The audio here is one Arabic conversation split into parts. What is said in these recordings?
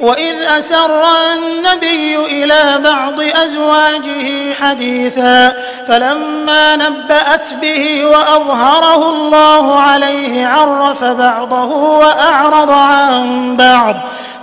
وإذ أسر النبي إلى بعض أزواجه حديثا فلما نبأت به وأظهره الله عليه عرف بعضه وأعرض عن بعض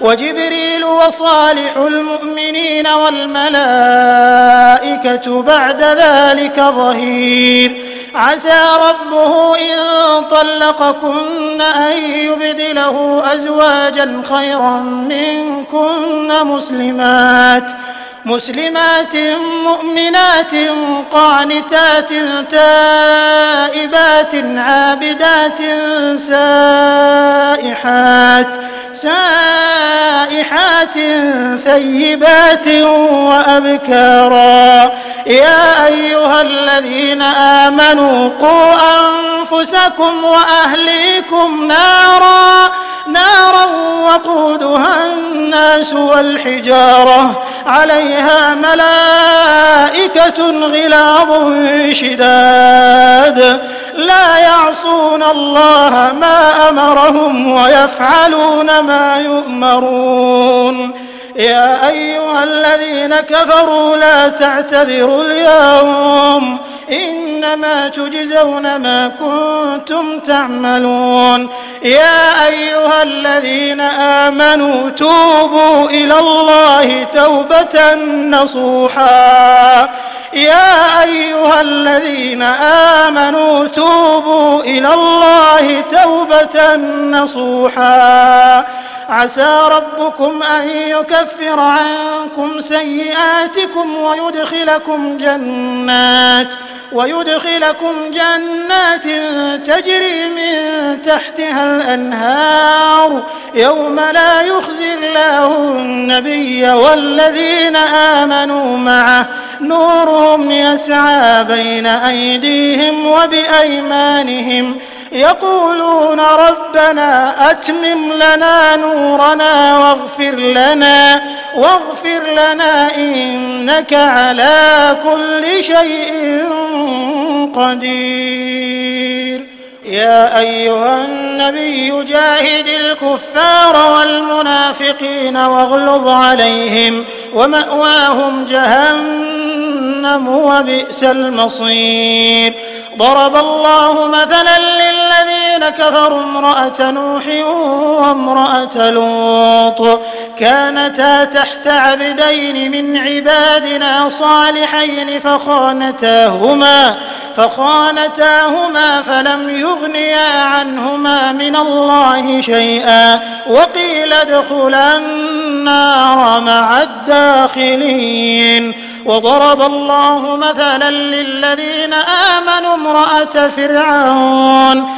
وجبريل وصالح المؤمنين والملائكة بعد ذلك ظهير. عسى ربه إن طلقكن أن يبدله أزواجا خيرا منكن مسلمات. مسلمات مؤمنات قانتات تائبات عابدات سائحات سائحات ثيبات وأبكارا. يا أيها الذين آمنوا قوا أنفسكم وأهليكم نارا نارا وقودها الناس والحجارة عليها ملائكة غلاظ شداد. لا يعصون الله ما أمرهم ويفعلون ما يؤمرون. يا أيها الذين كفروا لا تعتذروا اليوم إنما تجزون ما كنتم تعملون. يا أيها الذين آمنوا توبوا إلى الله توبة نصوحا. يا أيها الذين آمنوا توبوا إلى الله توبة نصوحا. عسى ربكم أن يكفر عنكم سيئاتكم ويدخلكم جنات ويدخلكم جنات تجري من تحتها الأنهار. يوم لا يخزي الله النبي والذين آمنوا معه. نورهم يسعى بين أيديهم وبأيمانهم. يقولون ربنا أتمم لنا نورنا واغفر لنا واغفر لنا إنك على كل شيء قدير. يا أيها النبي جاهد الكفار والمنافقين واغلظ عليهم ومأواهم جهنم وبئس المصير. ضرب الله مثلا كفروا امرأة نوح وامرأة لوط. كانتا تحت عبدين من عبادنا صالحين فخانتاهما فخانتاهما فلم يغنيا عنهما من الله شيئا. وقيل ادخلا النار مع الداخلين. وضرب الله مثلا للذين آمنوا امرأة فرعون.